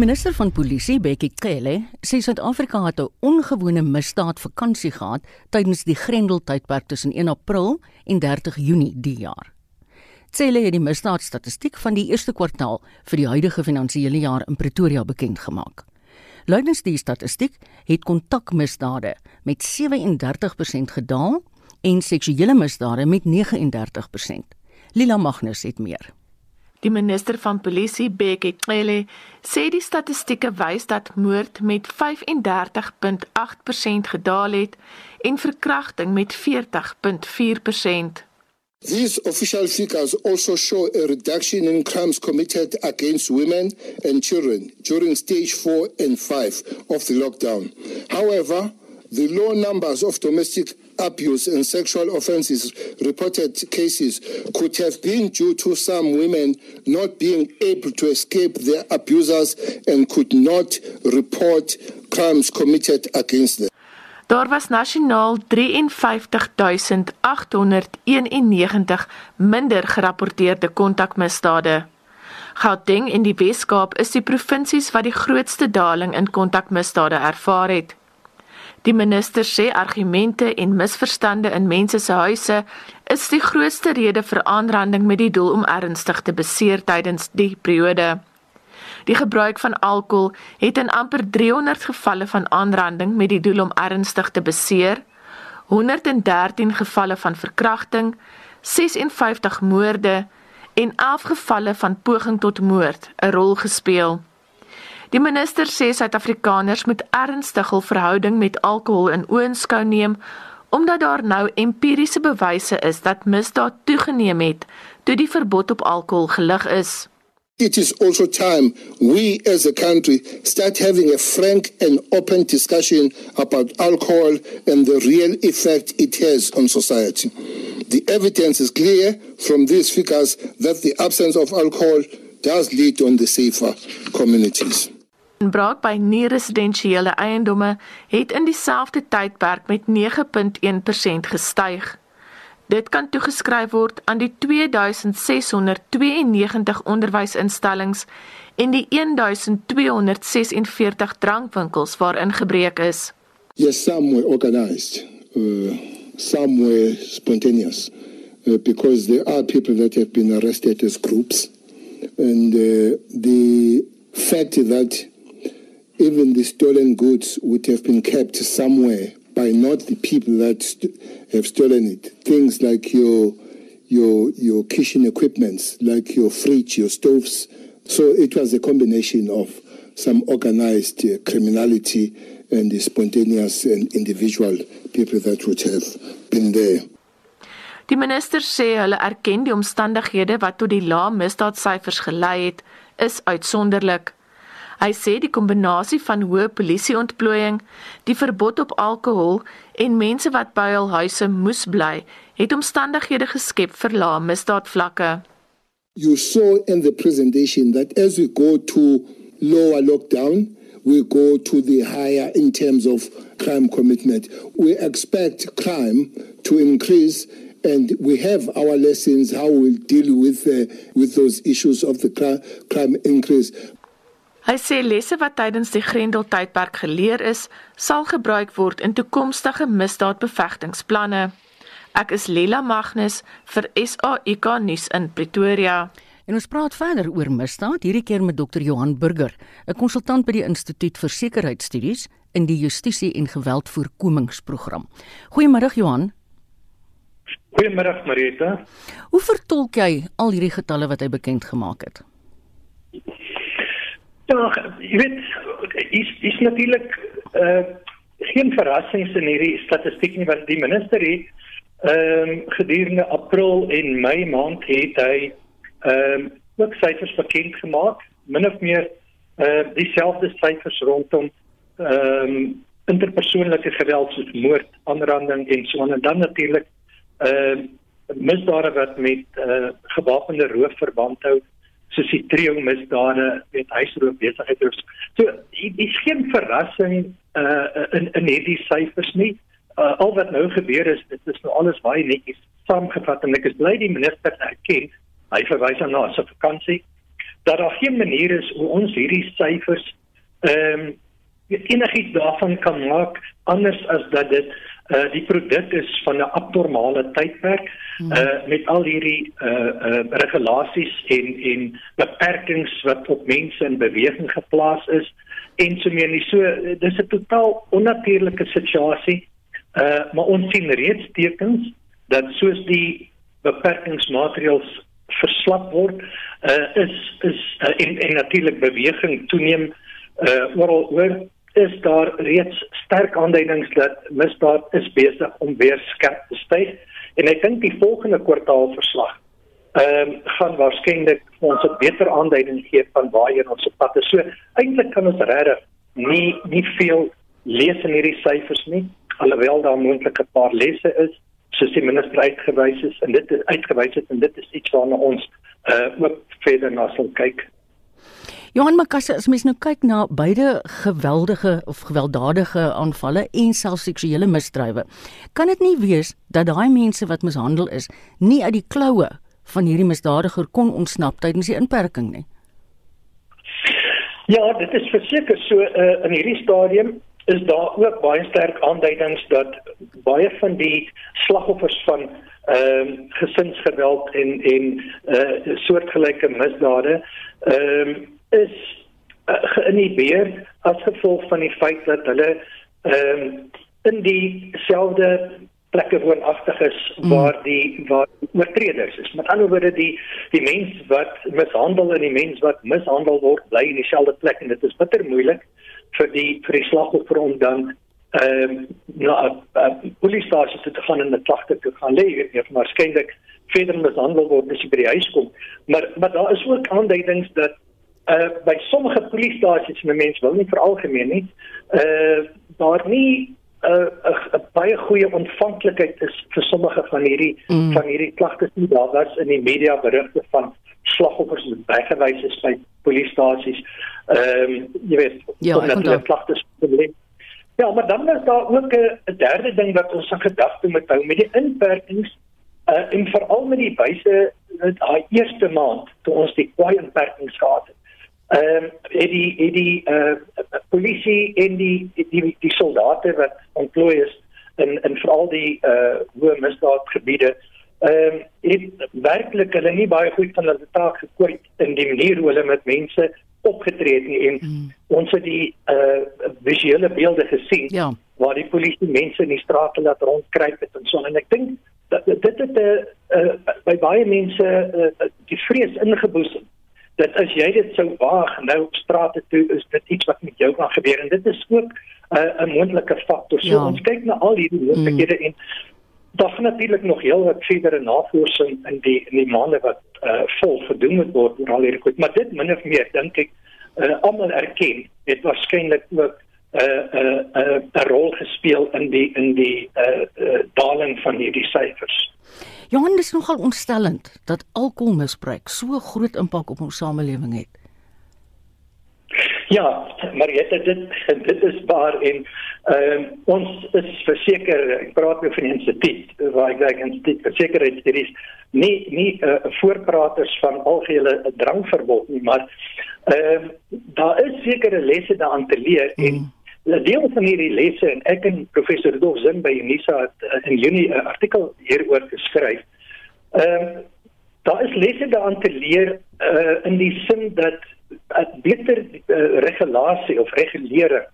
minister van Polisie, Bekkie Cele, sê Suid-Afrika het 'n ongewone misdaad vakansie gehad tydens die Grendeltydperk tussen 1 April en 30 Junie die jaar. Cele het die misdaadstatistiek van die eerste kwartaal vir die huidige finansiële jaar in Pretoria bekend gemaak. Luidens die statistiek het kontakmisdade met 37% gedaal en seksuele misdade met 39%. Lila Magnus het meer. Die minister van polisie, Bekkie Cele, sê die statistieke wys dat moord met 35.8% gedaal het en verkrachting met 40.4%. These official figures also show a reduction in crimes committed against women and children during stage 4 and 5 of the lockdown. However, the low numbers of domestic abuse and sexual offences reported cases could have been due to some women not being able to escape their abusers and could not report crimes committed against them. Daar was nasionaal 53891 minder gerapporteerde kontakmisdade. Gauteng en die Wes-Kaap is die provinsies wat die grootste daling in kontakmisdade ervaar het. Die minister sê argumente en misverstande in mense se huise is die grootste rede vir aanranding met die doel om ernstig te beseer tydens die periode. Die gebruik van alkohol het in amper 300 gevalle van aanranding met die doel om ernstig te beseer, 113 gevalle van verkrachting, 56 moorde en 11 gevalle van poging tot moord 'n rol gespeel. Die minister sê Suid-Afrikaners moet ernstig hul verhouding met alkohol in oënskou neem omdat daar nou empiriese bewyse is dat misdaad toegeneem het toe die verbod op alkohol gelig is. It is also time we as a country start having a frank and open discussion about alcohol and the real effect it has on society. The evidence is clear from these figures that the absence of alcohol does lead on the safer communities. Inbraak by nie-residensiële eiendomme het in dieselfde tydperk met 9.1% gestyg. Dit kan toegeskryf word aan die 2692 onderwysinstellings en die 1246 drankwinkels waarin gebreek is. Yes, some were organized. Uh, some were spontaneous. Uh, because there are people that have been arrested as groups. And uh, the fact that even the stolen goods would have been kept somewhere by not the people that st have stolen it. Things like your your your kitchen equipments, like your fridge, your stoves. So it was a combination of some organized uh, criminality and the spontaneous and individual people that would have been there. Die minister sê hulle erken die omstandighede wat tot die lae misdaadsyfers gelei het, is uitsonderlik. Hy sê die kombinasie van hoë polisieontplooiing, die verbod op alkohol en mense wat by hul huise moes bly, het omstandighede geskep vir lae misdaadvlakke. You saw in the presentation that as we go to lower lockdown, we go to the higher in terms of crime commitment. We expect crime to increase and we have our lessons how we'll deal with uh, with those issues of the crime increase Hy sê lesse wat tydens die Grendel tydperk geleer is, sal gebruik word in toekomstige misdaadbevegtingsplanne. Ek is Lela Magnus vir SAIK nuus in Pretoria. En ons praat verder oor misdaad, hierdie keer met Dr. Johan Burger, 'n konsultant by die Instituut vir Sekuriteitsstudies in die Justisie en Geweldvoorkomingsprogram. Goeiemôre Johan. Goeiemôre Marita. Hoe vertolk jy al hierdie getalle wat hy bekend gemaak het? Ja, jy weet, is is natuurlik uh geen verrassings in hierdie statistiek nie want die minister het ehm um, gedurende April en Mei maand het hy ehm um, ook syfers bekend gemaak, min of meer uh dieselfde syfers rondom ehm um, interpersoonlike geweld soos moord, aanranding en so en dan natuurlik ehm uh, misdade wat met uh gewapende roof verband hou soos die trio misdade met huisroof besigheid is. So dis geen verrassing uh in in hierdie syfers nie. Uh, al wat nou gebeur is dit is nou alles baie netjies saamgevat en ek is bly die minister erken hy verwys aan na sy vakansie dat daar geen manier is hoe ons hierdie syfers ehm um, enigiets daarvan kan maak anders as dat dit uh die produk is van 'n abnormale tydperk uh met al hierdie uh uh regulasies en en beperkings wat op mense in beweging geplaas is en so meer nie. So dis 'n totaal onnatuurlike situasie uh maar ons sien reeds tekens dat soos die beperkingsmaatreëls verslap word uh is is uh, en, en natuurlik beweging toeneem uh oral oor is daar reeds sterk aanduidings dat misdaad is besig om weer skerp te styg en ek dink die volgende kwartaalverslag ehm um, gaan waarskynlik ons 'n beter aanduiding gee van waarheen ons op pad is. So eintlik kan ons regtig nie nie veel lees in hierdie syfers nie alhoewel daar moontlik 'n paar lesse is soos die minister uitgewys is en dit is uitgewys het en dit is iets waarna ons uh ook verder na sal kyk. Johan Makasse, as mens nou kyk na beide geweldige of gewelddadige aanvalle en selfs seksuele misdrywe, kan dit nie wees dat daai mense wat mishandel is, nie uit die kloue van hierdie misdadiger kon ontsnap tydens die inperking nie. Ja, dit is verseker so uh, in hierdie stadium is daar ook baie sterk aanduidings dat baie van die slagoffers van ehm uh, gesinsgeweld en en uh soortgelyke misdade ehm um, is uh, geïnhibeer as gevolg van die feit dat hulle ehm um, in dieselfde plekke woonagtig is mm. waar die waar oortreders is. Met ander woorde die die mens wat mishandel en die mens wat mishandel word bly in dieselfde plek en dit is bitter moeilik vir die vir die slagoffer om dan ehm um, na 'n polisiestasie te gaan en 'n klagte te gaan lê, jy weet, waarskynlik verder mishandel word as jy by die huis kom. Maar maar daar is ook aanduidings dat uh by sommige polisiestasies, my mens wil nie veralgemeen nie, uh daar nie 'n uh, 'n baie goeie ontvanklikheid is vir sommige van hierdie mm. van hierdie klagtes nie. Daar was in die media berigte van slagoffers wat bygewys is by polisiestasies. Ehm um, jy weet, ja, omdat hulle klagtes probleem. Ja, maar dan is daar ook 'n derde ding wat ons in gedagte moet hou met die inperkings uh en veral met die wyse dat daai eerste maand toe ons die kwaai inperkings gehad het ehm um, het die het die uh polisie en die die die, soldate wat ontplooi is in in veral die uh hoë misdaadgebiede ehm um, het werklik hulle nie baie goed van hulle taak gekwyt in die manier hoe hulle met mense opgetree het nie en mm. ons het die uh visuele beelde gesien ja. waar die polisie mense in die strate laat rondkruip het en so en ek dink dat dit het 'n uh, uh, by baie mense uh, die vrees ingeboesem dat as jy dit sou waag nou op strate toe is dit iets wat met jou kan gebeur en dit is ook uh, 'n uh, moontlike faktor. So ja. ons kyk na al hierdie moontlikhede mm. en daar gaan natuurlik nog heel wat verdere navorsing in die in die maande wat uh, vol gedoen moet word oor al hierdie goed, maar dit min of meer dink ek uh, almal erken dit waarskynlik ook 'n uh, 'n uh, 'n uh, 'n rol gespeel in die in die uh, uh, daling van hierdie syfers. Johan, dis nogal ontstellend dat alkoholmisbruik so groot impak op ons samelewing het. Ja, maar jy dit dit is waar en ehm uh, ons is verseker, ek praat nou van die instituut waar ek werk in die versekeringsdienst, nie nie uh, voorpraters van algehele drankverbod nie, maar ehm uh, daar is sekere lesse daaraan te leer en mm. 'n deel van hierdie lesse en ek en professor Dolf Zin by Unisa het uh, in Junie 'n artikel hieroor geskryf. Ehm uh, daar is lesse daaraan te leer uh, in die sin dat 'n beter uh, regulasie of regulering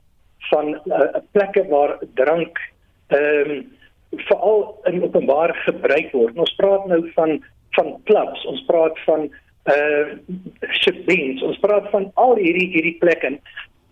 van 'n uh, plekke waar drank ehm um, veral in openbaar gebruik word. Ons praat nou van van clubs, ons praat van uh shipbeens, ons praat van al hierdie hierdie plekke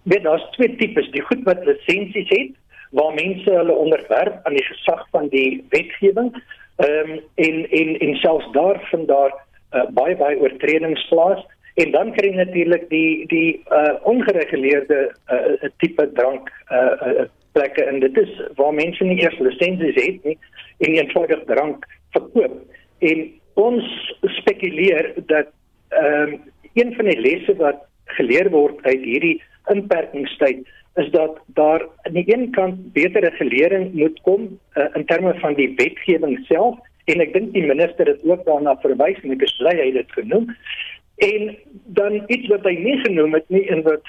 weet daar's twee tipes, die goed wat lisensies het waar mense hulle onderwerp aan die gesag van die wetgewing. Ehm um, en en en selfs daar vind daar uh, baie baie oortredings plaas en dan kry jy natuurlik die die uh, ongereguleerde uh, tipe drank uh, uh, plekke en dit is waar mense nie eers lisensies het nie en eenvoudig drank verkoop. En ons spekuleer dat ehm um, een van die lesse wat geleer word uit hierdie inperkingstyd is dat daar aan die een kant beter regulering moet kom uh, in terme van die wetgewing self en ek dink die minister het ook daarna verwys en ek is bly hy het dit genoem En dan iets wat hy nie genoem het nie en wat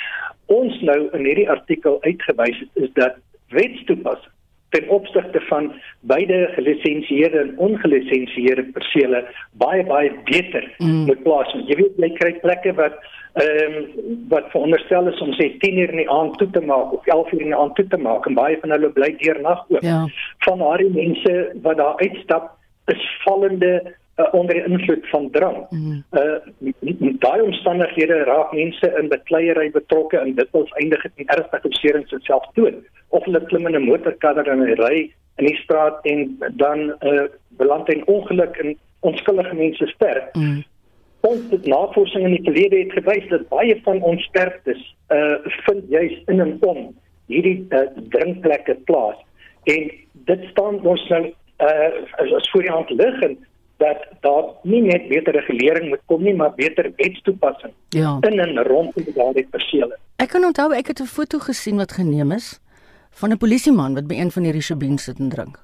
ons nou in hierdie artikel uitgewys het is dat wetstoepassing ten opsigte van beide gelisensieerde en ongelisensieerde persele baie baie beter mm. moet plaasvind. Jy weet jy kry plekke wat ehm um, wat veronderstel is om sê 10 uur in die aand toe te maak of 11 uur in die aand toe te maak en baie van hulle bly deur nag oop. Ja. Van daardie mense wat daar uitstap is vallende uh, onder die invloed van drank. Mm. Uh daai omstandighede raak mense in bekleierery betrokke en dit wil eindig in ernstige beserings en selfdood of hulle klim in 'n motorkar en ry in die straat en dan uh beland in ongeluk en onskuldige mense sterf. Mm. Ons het navorsing in die verlede het gewys dat baie van ons sterftes uh vind juis in en om hierdie uh, drinkplekke plaas en dit staan ons nou uh as, as voor die hand lig en dat daar nie net beter regulering moet kom nie, maar beter wetstoepassing ja. in en rondom daardie persele. Ek kan onthou ek het 'n foto gesien wat geneem is van 'n polisieman wat by een van hierdie shebeens sit en drink.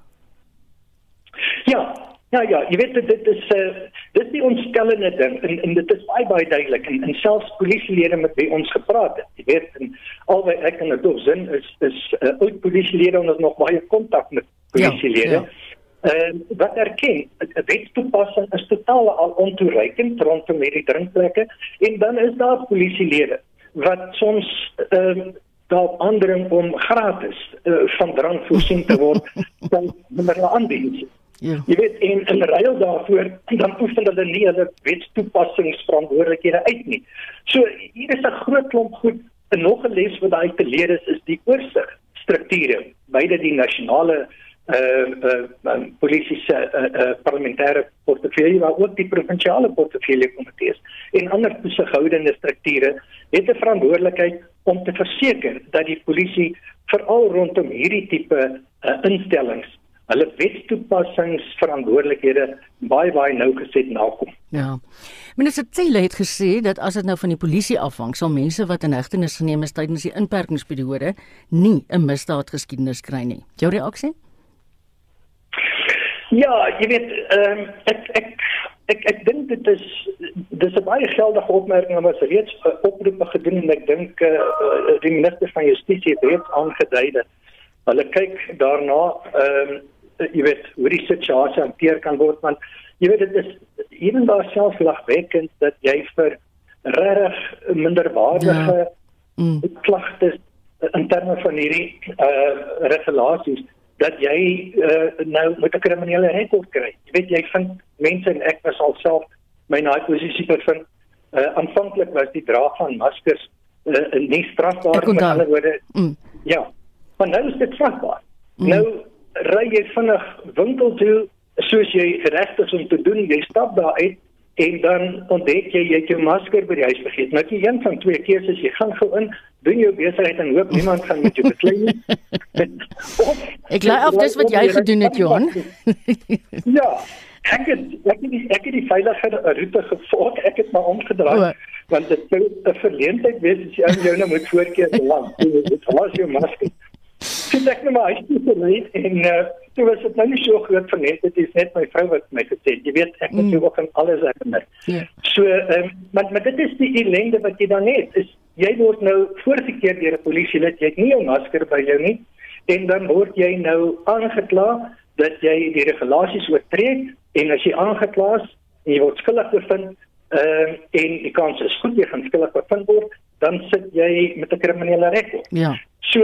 Ja, ja, ja, jy weet dit is 'n uh, dit is die ontstellende ding en, en dit is baie baie duidelik en, en selfs polisielede met wie ons gepraat het. Jy weet en albei ek en 'n dof sin is is uh, oud polisielede en ons nog baie kontak met polisielede. Ja, ja. Ehm uh, wat erken, 'n wetstoepassing is totaal al ontoereikend rondom hierdie drinkplekke en dan is daar polisielede wat soms ehm uh, daar aandring om gratis uh, van drank voorsien te word dan wanneer hulle aanbied. Ja. Jy weet en in ruil daarvoor dan oefen hulle nie hulle wetstoepassingsverantwoordelikhede uit nie. So hier is 'n groot klomp goed en nog 'n les wat daai te leer is is die oorsig strukture beide die nasionale uh uh polisie se uh, uh, parlementêre portefeulje maar ook die provinsiale portefeulje komitees en ander toesighoudende strukture het 'n verantwoordelikheid om te verseker dat die polisie veral rondom hierdie tipe uh, instellings hulle wetstoepassingsverantwoordelikhede baie baie nou geset nakom. Ja. Minister Cele het gesê dat as dit nou van die polisie afhang, sal mense wat in hegtenis geneem is tydens die inperkingsperiode nie 'n misdaadgeskiedenis kry nie. Jou reaksie? Ja, jy weet, ehm um, ek ek ek ek dink dit is dis 'n baie geldige opmerking wat reeds uh, oproepe gedoen en ek dink eh uh, die minister van justisie het reeds aangedui dat hulle kyk daarna ehm um, jy weet hoe die situasie hanteer kan word want jy weet dit is ewen daar self lagwekkend dat jy vir regtig minderwaardige ja. mm. klagtes in terme van hierdie eh uh, regulasies dat jy uh, nou met 'n kriminele rekord kry. Jy weet jy vind mense en ek was alself my naai posisie bevind. Uh, aanvanklik was die dra van maskers uh, nie strafbaar met ander woorde. Mm. Ja. Maar nou is dit strafbaar. Mm. Nou ry jy vinnig winkel toe soos jy geregtig is om te doen, jy stap daar uit en dan ontdek jy jy het jou masker by die huis vergeet. Nou jy een van twee keuses, jy gaan gou in, doen jou besigheid en hoop niemand gaan met jou beklei nie. ek glo of dis wat jy gedoen het, Johan. ja. Ek het ek het die, ek het die veilige roete gevolg. Ek het maar omgedraai o. want dit sou 'n verleentheid wees as jy jou nou moet voorkeer lank. Dit was jou masker. Dit ek net maar hy het net en uh, toe was dit nou nie so groot van net dit is net my vrou wat my gesê jy weet ek moet mm. ook aan alles herinner. Ja. So um, maar maar dit is die ellende wat jy dan het is jy word nou voorgekeer deur 'n polisie lid jy het nie 'n masker by jou nie en dan word jy nou aangekla dat jy die regulasies oortree en as jy aangekla is en jy word skuldig bevind uh, en die kans is goed jy gaan skuldig bevind word dan sit jy met 'n kriminele rekord. Ja. So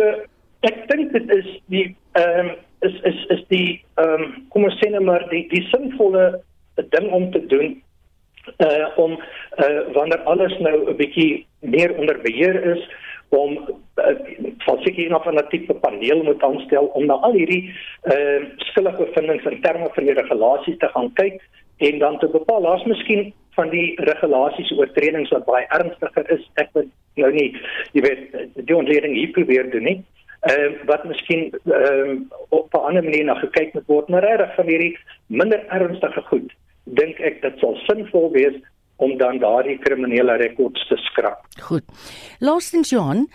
ek dink dit is die ehm um, is is is die ehm um, kom ons sê net maar die die sinvolle ding om te doen uh om uh wanneer alles nou 'n bietjie meer onder beheer is om uh, van seker nog 'n tipe paneel moet aanstel om na al hierdie ehm uh, skuldige bevindinge in terme van die regulasies te gaan kyk en dan te bepaal laas miskien van die regulasies oortredings wat baie ernstiger is. Ek wil nou nie jy weet die ontleding hier probeer doen nie ehm uh, wat miskien ehm uh, op 'n ander manier na gekyk moet word maar regtig van hierdie minder ernstige goed dink ek dit sal sinvol wees om dan daardie kriminele rekords te skrap. Goed. Laastens Johan,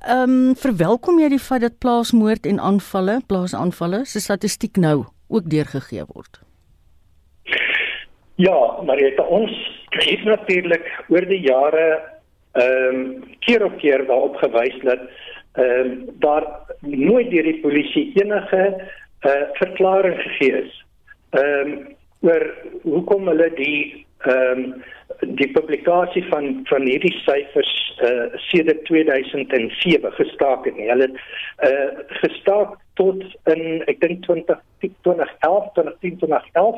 ehm um, verwelkom jy die feit dat plaasmoord en aanvalle, plaasaanvalle se statistiek nou ook deurgegee word? Ja, maar het ons is natuurlik oor die jare ehm um, keer op keer daarop gewys dat ehm um, daar nooit deur die polisie enige uh, verklaring gegee is. Ehm um, oor hoekom hulle die ehm um, die publikasie van van hierdie syfers uh sedert 2007 gestaak het. Hulle het uh gestaak tot in ek dink 20 2011 2010 2011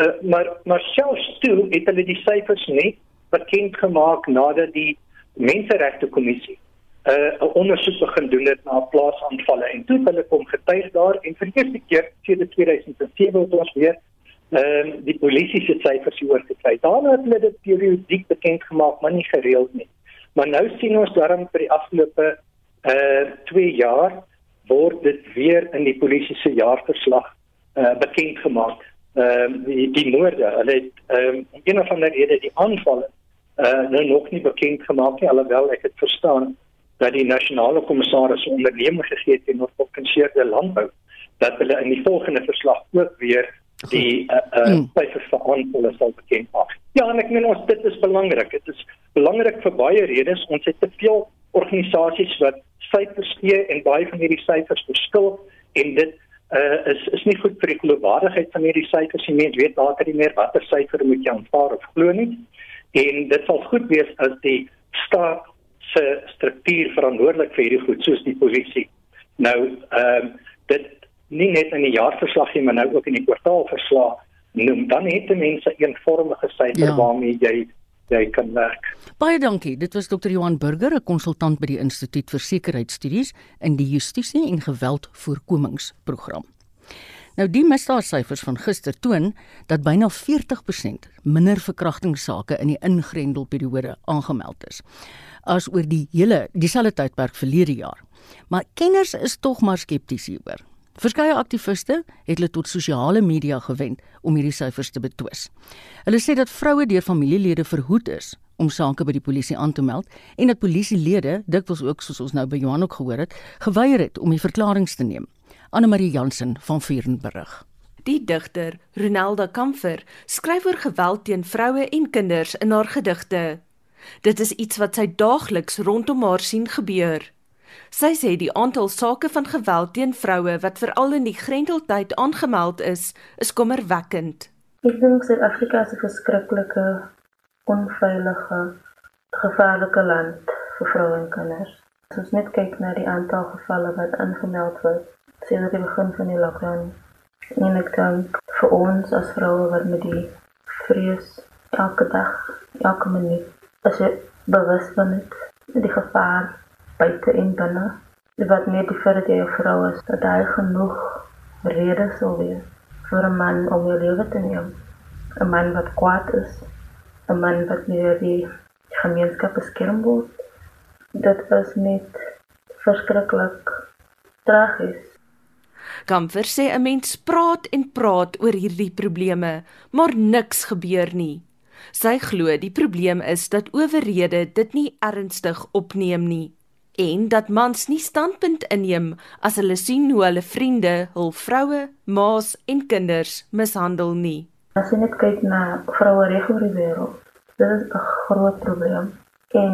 uh, maar maar selfs toe het hulle die syfers net bekend gemaak nadat die menseregte kommissie 'n uh, ondersoek begin doen het na plaasaanvalle en toe hulle kom getuig daar en vir die eerste keer sedert 2007 het ons weer ehm uh, die polisie se syfers hier gekry. Daarna het hulle dit periodiek bekend gemaak, maar nie gereeld nie. Maar nou sien ons daarom vir die afgelope uh eh, 2 jaar word dit weer in die polisie se jaarverslag uh bekend gemaak. Ehm uh, die die moorde, hulle het ehm um, een of ander rede die aanvalle uh nou nog nie bekend gemaak nie, alhoewel ek dit verstaan dat die nasionale kommissaris onderneming gegee het en ons gekonseerde landbou dat hulle in die volgende verslag ook weer die uh, uh syfers vir aanvalle sal bekend maak. Ja, en ek meen ons dit is belangrik. Dit is belangrik vir baie redes. Ons het te veel organisasies wat syfers gee en baie van hierdie syfers verskil en dit uh is is nie goed vir die geloofwaardigheid van hierdie syfers nie. Mens weet later nie meer watter syfer moet jy aanvaar of glo nie. En dit sal goed wees as die staat se struktuur verantwoordelik vir hierdie goed soos die polisie. Nou ehm uh, dit nie net in die jaarverslag nie, maar nou ook in die kwartaalverslag noem. Dan het mense 'n eenvormige syfer ja. waarmee jy jy kan werk. Baie dankie. Dit was Dr. Johan Burger, 'n konsultant by die Instituut vir Sekuriteitsstudies in die Justisie en Geweldvoorkomingsprogram. Nou die misdaadsyfers van gister toon dat byna 40% minder verkrachtingssake in die ingrendelperiode aangemeld is as oor die hele dieselfde tydperk verlede jaar. Maar kenners is tog maar skepties hieroor. Verskeie aktiviste het hulle tot sosiale media gewend om hierdie syfers te betwis. Hulle sê dat vroue deur familielede verhoed is om sake by die polisie aan te meld en dat polisielede, dikwels ook soos ons nou by Johan ook gehoor het, geweier het om die verklaringe te neem. Anne Marie Jansen van Vuren berig. Die digter Ronelda Kamfer skryf oor geweld teen vroue en kinders in haar gedigte. Dit is iets wat sy daagliks rondom haar sien gebeur. Sy sê die aantal sake van geweld teen vroue wat veral in die Grendeltyd aangemeld is, is kommerwekkend. Ek dink Suid-Afrika is 'n verskriklike onveilige, gevaarlike land vir vroue en kinders. As ons net kyk na die aantal gevalle wat aangemeld word sedert die begin van die lockdown, en ek dink vir ons as vroue wat met die vrees elke dag, elke minuut, as jy bewus van dit, die gevaar buite en binne. Wat net die feit dat jy 'n vrou is, dat hy genoeg redes sou wees vir 'n man om jou lewe te neem. 'n Man wat kwaad is, 'n man wat nie die gemeenskap beskerm word. Dit is net verskriklik tragies. Kamfer sê 'n mens praat en praat oor hierdie probleme, maar niks gebeur nie. Sy glo die probleem is dat owerhede dit nie ernstig opneem nie en dat mans nie standpunt inneem as hulle sien hoe hulle vriende hul vroue, ma's en kinders mishandel nie. As jy net kyk na vroue reg oor die wêreld, dit is 'n groot probleem. En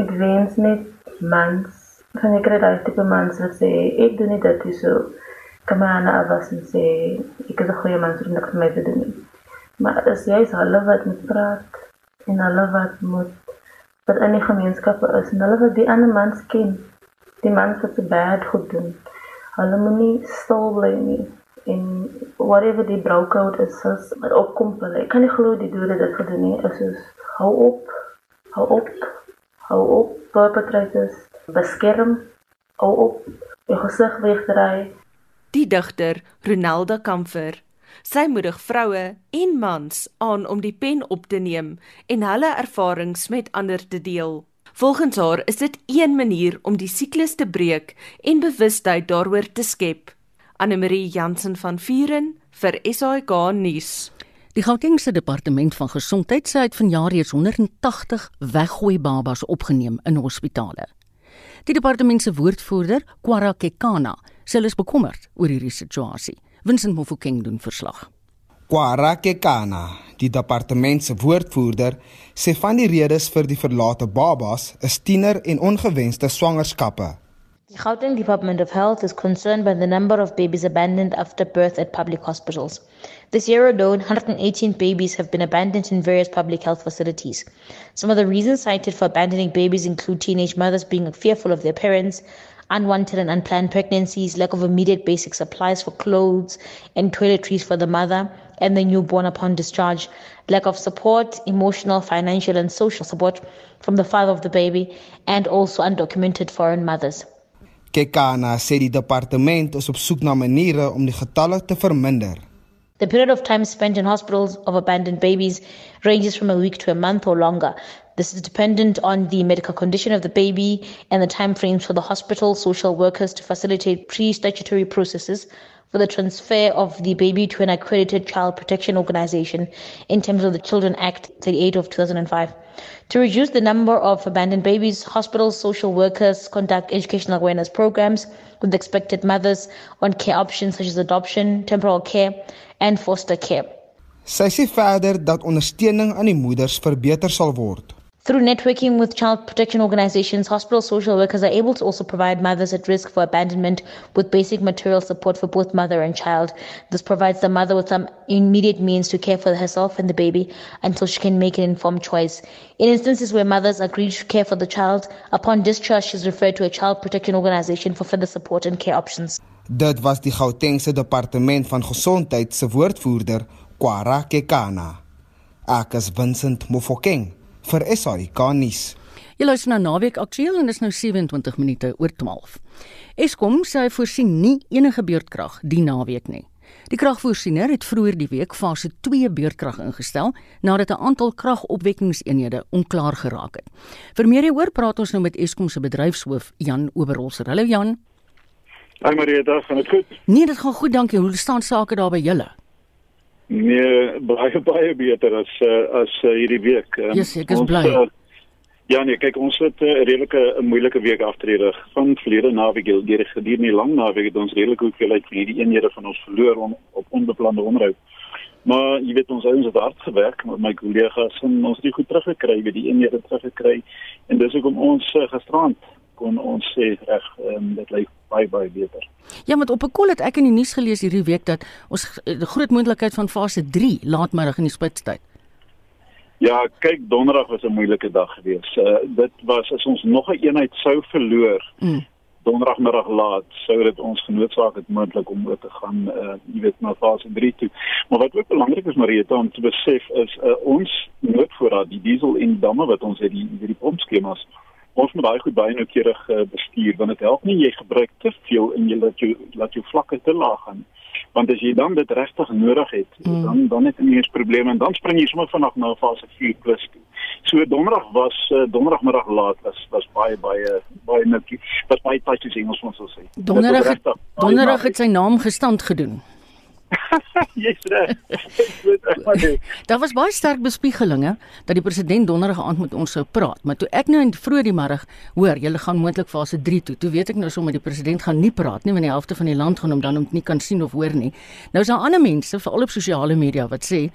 ek wens net mans, van ek kry daai tipe mans wat sê ek doen nie dit so kom maar na was en sê ek is 'n goeie man vir niks meer te doen. Maar jy is hulle wat moet praat en hulle wat moet wat in die gemeenskappe is en hulle wat die ander mans ken. Die mans wat se bad goed doen. Hulle moet nie stil bly nie en whatever die brokeout is as wat opkom hulle. Ek kan nie glo die dode dit gedoen nie. Is soos hou op. Hou op. Hou op. Perpetrators beskerm. Hou op. Jy gesig wegdry. Die digter Ronaldo Kamfer Sy moedig vroue en mans aan om die pen op te neem en hulle ervarings met ander te deel. Volgens haar is dit een manier om die siklus te breek en bewustheid daaroor te skep. Anne-Marie Jansen van Vuren vir SAK nuus. Die Gautengse departement van gesondheid sê uit vanjaar reeds 180 weggooi babas opgeneem in hospitale. Die departement se woordvoerder, Kwara Kekana, hulle is bekommerd oor hierdie situasie. Vincent Mofokeng doen verslag. Kwarake Kana, die departement se woordvoerder, sê van die redes vir die verlate babas is tiener en ongewenste swangerskappe. The Gauteng Department of Health is concerned by the number of babies abandoned after birth at public hospitals. This year alone, 118 babies have been abandoned in various public health facilities. Some of the reasons cited for abandoning babies include teenage mothers being fearful of their parents, unwanted and unplanned pregnancies, lack of immediate basic supplies for clothes and toiletries for the mother and the newborn upon discharge, lack of support, emotional, financial, and social support from the father of the baby, and also undocumented foreign mothers. Kekana sê die departement is op soek na maniere om die getalle te verminder. The period of time spent in hospitals of abandoned babies ranges from a week to a month or longer. This is dependent on the medical condition of the baby and the time frames for the hospital social workers to facilitate pre-statutory processes for the transfer of the baby to an accredited child protection organization in terms of the Children Act 38 of 2005. To reduce the number of abandoned babies, hospitals, social workers conduct educational awareness programs with expected mothers on care options such as adoption, temporal care, and foster care. Sy sê verder dat ondersteuning aan die moeders verbeter sal word. Through networking with child protection organizations, hospital social workers are able to also provide mothers at risk for abandonment with basic material support for both mother and child. This provides the mother with some immediate means to care for herself and the baby until she can make an informed choice. In instances where mothers agree to care for the child, upon discharge, she is referred to a child protection organization for further support and care options. Dit was die Gautengse Departement van Gesondheid se woordvoerder, Kwara Kekana. Ek is Vincent Mofokeng vir SAK nuus. Jy luister na Naweek Aktueel en dit is nou 27 minute oor 12. Eskom sê hy voorsien nie enige beurtkrag die naweek nie. Die kragvoorsiener het vroeër die week fase 2 beurtkrag ingestel nadat 'n aantal kragopwekkingseenhede onklaar geraak het. Vir meer hieroor praat ons nou met Eskom se bedryfshoof Jan Oberholzer. Hallo Jan. Hi Marieta, gaan dit goed? Nee, dit gaan goed, dankie. Hoe staan sake daar by julle? Nee, baie baie beter as uh, as uh, hierdie week. Um, yes, ek is bly. Uh, ja nee, kyk ons het 'n uh, redelike 'n moeilike week agterreg. Van verlede naweek deur gedurende die lang naweek het ons redelik hoeveelheid van hierdie eenhede van ons verloor on, op onbeplande onderhoud. Maar jy weet ons ouens het hard gewerk met my kollegas en ons het dit goed teruggekry, weet die eenhede teruggekry en dis hoekom ons uh, gisterand kon ons sê reg um, dit lyk baie baie beter. Ja, met op 'n kol het ek in die nuus gelees hierdie week dat ons die groot moontlikheid van fase 3 laatmiddag in die spitstyd. Ja, kyk donderdag was 'n moeilike dag geweest. Uh, dit was as ons nog 'n een eenheid sou verloor. Mm. Donderdagmiddag laat sou dit ons genootsaak het moontlik om oor te gaan uh jy weet na fase 3 toe. Maar wat ook belangrik is Marieta om te besef is uh, ons noodvoorraad die diesel en damme wat ons het die die pompskemas ons moet baie goed baie noukeurig uh, bestuur want dit help nie jy gebruik te veel en jy laat jou laat jou vlakke te laag gaan want as jy dan dit regtig nodig het mm. dan dan het jy eers probleme en dan spring jy sommer vanaf na fase 4 plus toe. So donderdag was uh, donderdagmiddag laat was was baie baie baie netjie was baie tydjies Engels ons sal sê. Donderdag donderdag het sy naam gestand gedoen. Jy's reg. Daar was baie sterk bespiegelinge dat die president donderdag aand met ons sou praat, maar toe ek nou in vroeg die middag hoor julle gaan moontlik fase 3 toe, toe weet ek nou sommer die president gaan nie praat nie want die helfte van die land gaan hom dan nie kan sien of hoor nie. Nou is daar ander mense veral op sosiale media wat sê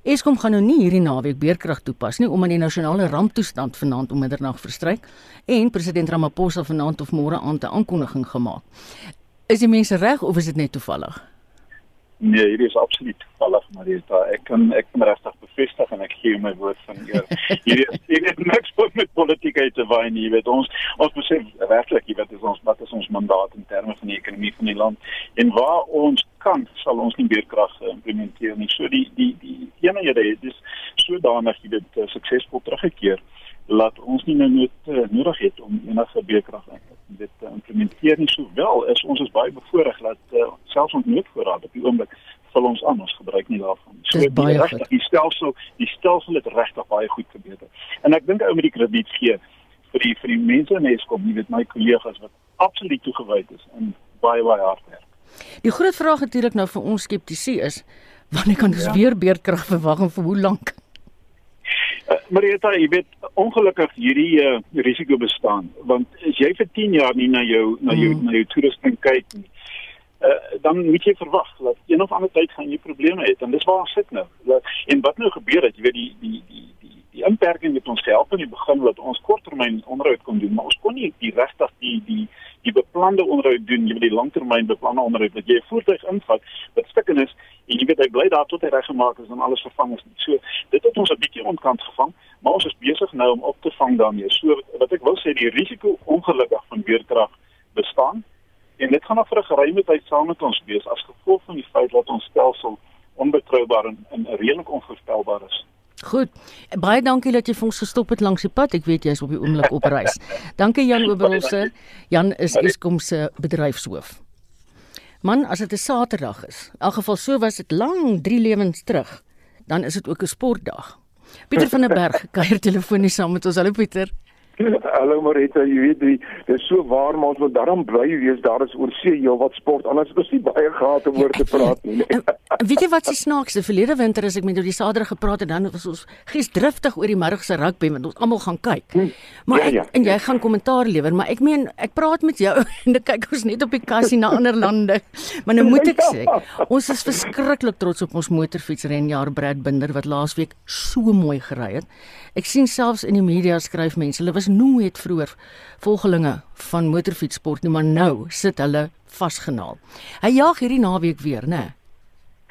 Eskom gaan nou nie hierdie naweek beerkrag toepas nie omdat die nasionale ramptoestand vanaand om middernag verstryk en president Ramaphosa vanaand of môre aand 'n aankondiging gemaak. Is die mense reg of is dit net toevallig? Nee, hier is absoluut dit daar ek kan ek kan regtig bevestig en ek gee my woord van eer. Hier is hier is niks met met politiek uit te nie, jy weet ons ons besef werklik jy weet is ons wat is ons mandaat in terme van die ekonomie van die land en waar ons kan sal ons nie beerkrag implementeer nie. So die die die eenhede het dis sodanig jy dit uh, suksesvol teruggekeer laat ons nie nou net uh, nodig het om enige beerkrag dit te implementeer nie sowel is ons is baie bevoorreg dat uh, selfs ons noodvoorraad op die oomblik vir ons aan ons gebruik nie daarvan. So die, recht, die stelsel die stelsel het regtig baie goed gebeter. En ek dink ou met die krediet gee vir die vir die mense in Eskom, jy weet my kollegas wat absoluut toegewyd is en baie baie hard werk. Die groot vraag natuurlik nou vir ons skeptici is wanneer kan ons ja. weer beerdkrag verwag en vir hoe lank? Uh, Marieta, jy weet ongelukkig hierdie uh, risiko bestaan want as jy vir 10 jaar nie na jou na jou mm. na jou toerusting kyk nie uh, dan moet jy verwag dat een of ander tyd gaan jy probleme hê en dis waar ons sit nou. En wat nou gebeur het, jy weet die die die die die inperking het ons gehelp in die begin dat ons korttermyn onderhoud kon doen, maar ons kon nie die regtig die die die beplande onderhoud doen, jy weet die langtermyn beplande onderhoud wat jy 'n voertuig invat wat stukken is en jy weet hy bly daar tot hy reggemaak is en alles vervang is. So dit het ons 'n bietjie ontkant gevang, maar ons is besig nou om op te vang daarmee. So wat ek wil sê die risiko ongelukkig van weerkrag bestaan en dit gaan nog vir 'n geruime tyd saam met ons wees as gevolg van die feit dat ons stelsel onbetroubaar en, en redelik onvoorspelbaar is. Goed. Baie dankie dat jy vir ons gestop het langs die pad. Ek weet jy's op die oomblik op reis. dankie Jan Oberholzer. Jan is Eskom se bedryfshoof. Man, as dit 'n Saterdag is, in elk geval so was dit lank 3 lewens terug, dan is dit ook 'n sportdag. Pieter van der Berg kuier telefonies saam met ons. Hallo Pieter. Hallo Marita, jy weet die dis so waar maar ons moet daarom bly wees daar is oor see heel wat sport anders het ons nie baie gehad om oor te praat nie. weet jy wat se snaakste verlede winter as ek met die sader gepraat het dan was ons geesdriftig oor die middag se rugby want ons almal gaan kyk. Hm. Maar ek, ja, ja. en jy gaan kommentaar lewer, maar ek meen ek praat met jou en dan kyk ons net op die kassie na ander lande. Maar nou moet ek sê, ons is verskriklik trots op ons motorfietsrenjaer Brad Binder wat laasweek so mooi gery het. Ek sien selfs in die media skryf mense, hulle was nooit vroeër volgelinge van motorfietssport nie, maar nou sit hulle vasgenaal. Hy jag hierdie naweek weer, né? Nee?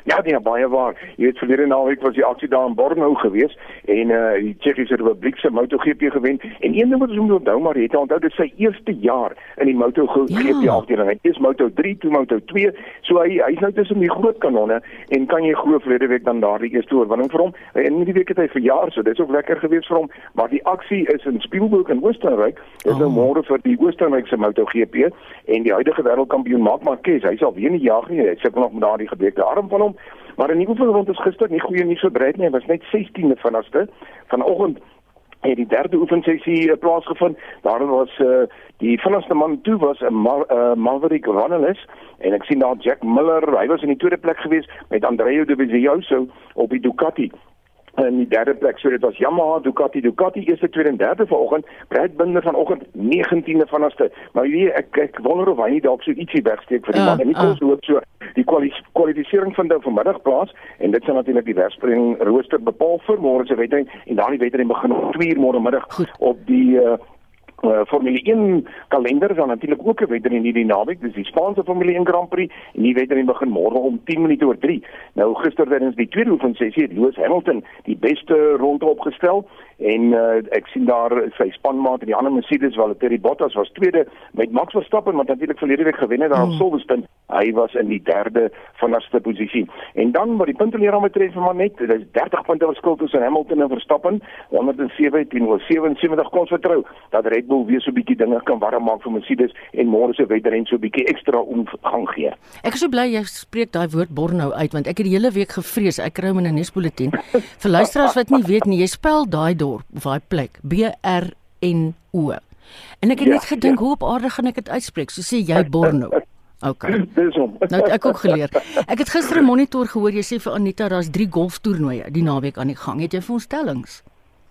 Ja, nee, baie waar. Jy weet verlede naweek was die aksie daar in Borneo gewees en uh die Tsjechiese Republiek se MotoGP gewen en een ding wat ons moet onthou maar het onthou dit sy eerste jaar in die MotoGP ja. afdeling. Hy is Moto3 toe Moto2. So hy hy's nou tussen die groot kanonne en kan jy glo verlede week dan daardie eerste oorwinning vir hom. En in die week het hy verjaar, so dis ook lekker gewees vir hom, maar die aksie is in Spielberg in Oostenryk. Dis nou oh. nou môre vir die Oostenrykse MotoGP en die huidige wêreldkampioen Marc Marquez, hy sal weer nie jag nie. Hy sit nog met daardie gebreekte arm van hom Maar in die oefenrond is gister nie goeie nuus verbreid nie. Hy was net 16de vanaste. Vanoggend het die derde oefensessie uh, plaasgevind. Daar was uh, die vinnigste man toe was 'n Ma uh, Maverick Ronalds en ek sien daar Jack Miller. Hy was in die tweede plek gewees met Andrea Dovizioso op die Ducati in die derde plek. So dit was Yamaha, Ducati, Ducati eerste, tweede en derde vanoggend. Brad Binder vanoggend 19de vanaste. Maar weet ek ek wonder of hy nie dalk so ietsie wegsteek vir die uh, man. En kos uh. hoop so die kwalifisering van die vanmiddag plaas en dit sal natuurlik die wegspring rooster bepaal vir môre se wedren en daardie wedren begin om 2 uur môre middag op die uh, uh, Formule 1 kalender dan natuurlik ook 'n wedren hierdie naweek. Dis die Spaanse Formule 1 Grand Prix en die wedren begin môre om 10 minute oor 3. Nou gister tydens die tweede oefensessie het Lewis Hamilton die beste ronde opgestel en uh, ek sien daar sy spanmaat en die ander Mercedes wel Terry Bottas was tweede met Max Verstappen wat natuurlik verlede week gewen het daar op hmm. Silverstone hy was in die derde vanafste posisie en dan wat die punteleer betref van net dit is 30 punte verskil tussen Hamilton en Verstappen 107 teenoor 77 kon vertrou dat Red Bull weer so 'n bietjie dinge kan warm maak vir Mercedes en môre se wedren so 'n bietjie ekstra omgang gee ek is so bly jy spreek daai woord Bornhou uit want ek het die hele week gevrees ek kry hom in 'n nuusbulletin vir luisteraars wat nie weet nie jy spel daai dorp of daai plek B R N O. En ek het ja, net gedink ja. hoe op aarde gaan ek dit uitspreek? So sê jy Borno. OK. Dis hom. Nou ek ook geleer. Ek het gister 'n monitor gehoor jy sê vir Anita daar's 3 golftoernooie die naweek aan die gang. Het jy voorstellings?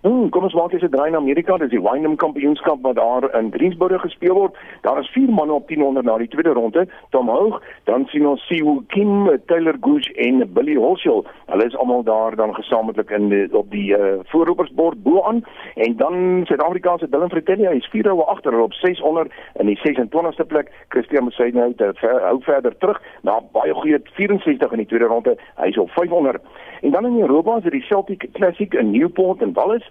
Hmm, kom ons maak eens 'n draai na Amerika. Dis die Wyndham Kampioenskap wat daar in Greensboro gespeel word. Daar is vier manne op 1000 na die tweede ronde. Tom Hoog, dan sien ons Siwoo Kim, Taylor Gooch en Billy Horschel. Hulle is almal daar dan gesamentlik in die, op die uh, voorroepersbord bo aan. En dan Suid-Afrika se Dylan Fratelli, hy is 4 roue agter op 600 in die 26ste plek. Christian Moussine hou ver, hou verder terug na baie goeie 64 in die tweede ronde. Hy is op 500. En dan in Europa is dit die Celtic Classic in Newport en Wallis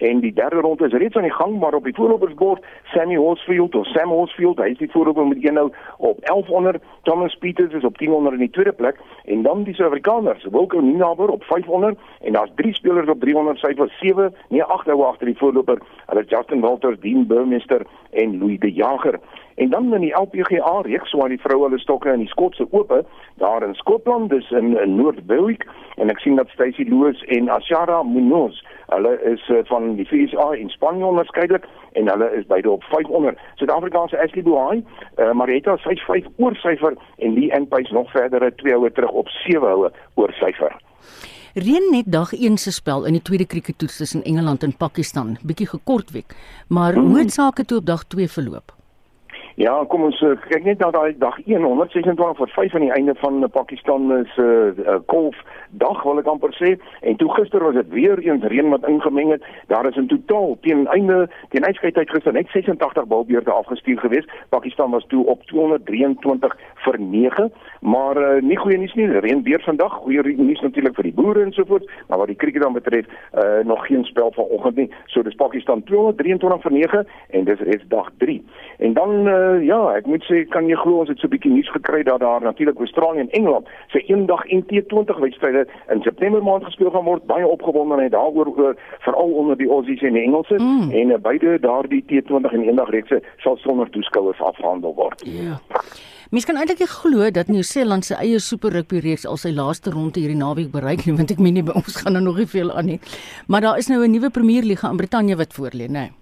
en die derde ronde is reeds aan die gang maar op die voorlopersbord Sammy Horsfield of Sam Horsfield hy is die voorloper met een nou op 1100 Thomas Peters is op 1000 in die tweede plek en dan die Suid-Afrikaners Wilco Ninaber op 500 en daar's drie spelers op 300 sy was 7 nee 8 hou agter die voorloper hulle Justin Walters Dean Burmester en Louis de Jager. En dan in die LPGA reeks waar die vroue hulle stokke in die Skotse Ope daar in Skotland, dis in, in Noord-Berwick en ek sien dat Stacey Loos en Ashara Munoz, hulle is uh, van die FSA in Spanje onderskeidelik en hulle is beide op 500. Suid-Afrikaanse Ashley Buhai, uh, Marietta 55 oorsyfer en Lee Enpace nog verdere twee houe terug op 7 houe oorsyfer. Reën net dag 1 se spel in die tweede krieketoets tussen Engeland en Pakistan, bietjie gekort week, maar mm. hoe het sake toe op dag 2 verloop? Ja, kom ons uh, kyk net na daai dag 126 vir 5 aan die einde van Pakistan se uh, golf dag wil ek amper sê en toe gister was dit weer eens reën wat ingemeng het. Daar is in totaal teen einde teen uitskeidtyd gister net 86 balbeurte afgestuur gewees. Pakistan was toe op 223 vir 9, maar uh, nie goeie nuus nie. Reën weer vandag. Goeie nuus natuurlik vir die boere en so voort, maar wat die krieket dan betref, uh, nog geen spel vanoggend nie. So dis Pakistan 223 vir 9 en dis reeds dag 3. En dan uh, ja, ek moet sê kan jy glo ons het so 'n bietjie nuus gekry dat daar natuurlik Australië en Engeland se eendag NT20 wedstryde in September maand gespeel gaan word. Baie opgewonde en daaroor oor veral onder die Aussies en die Engelse mm. en uh, beide daardie T20 en eendag reekse sal sonder toeskouers afgehandel word. Ja. Yeah. Mens kan eintlik glo dat Nieu-Seeland se eie Super Rugby reeks al sy laaste ronde hierdie naweek bereik nie, want ek meen nie by ons gaan nou nog nie veel aan nie. Maar daar is nou 'n nuwe Premier Liga in Brittanje wat voorlê, né? Nee.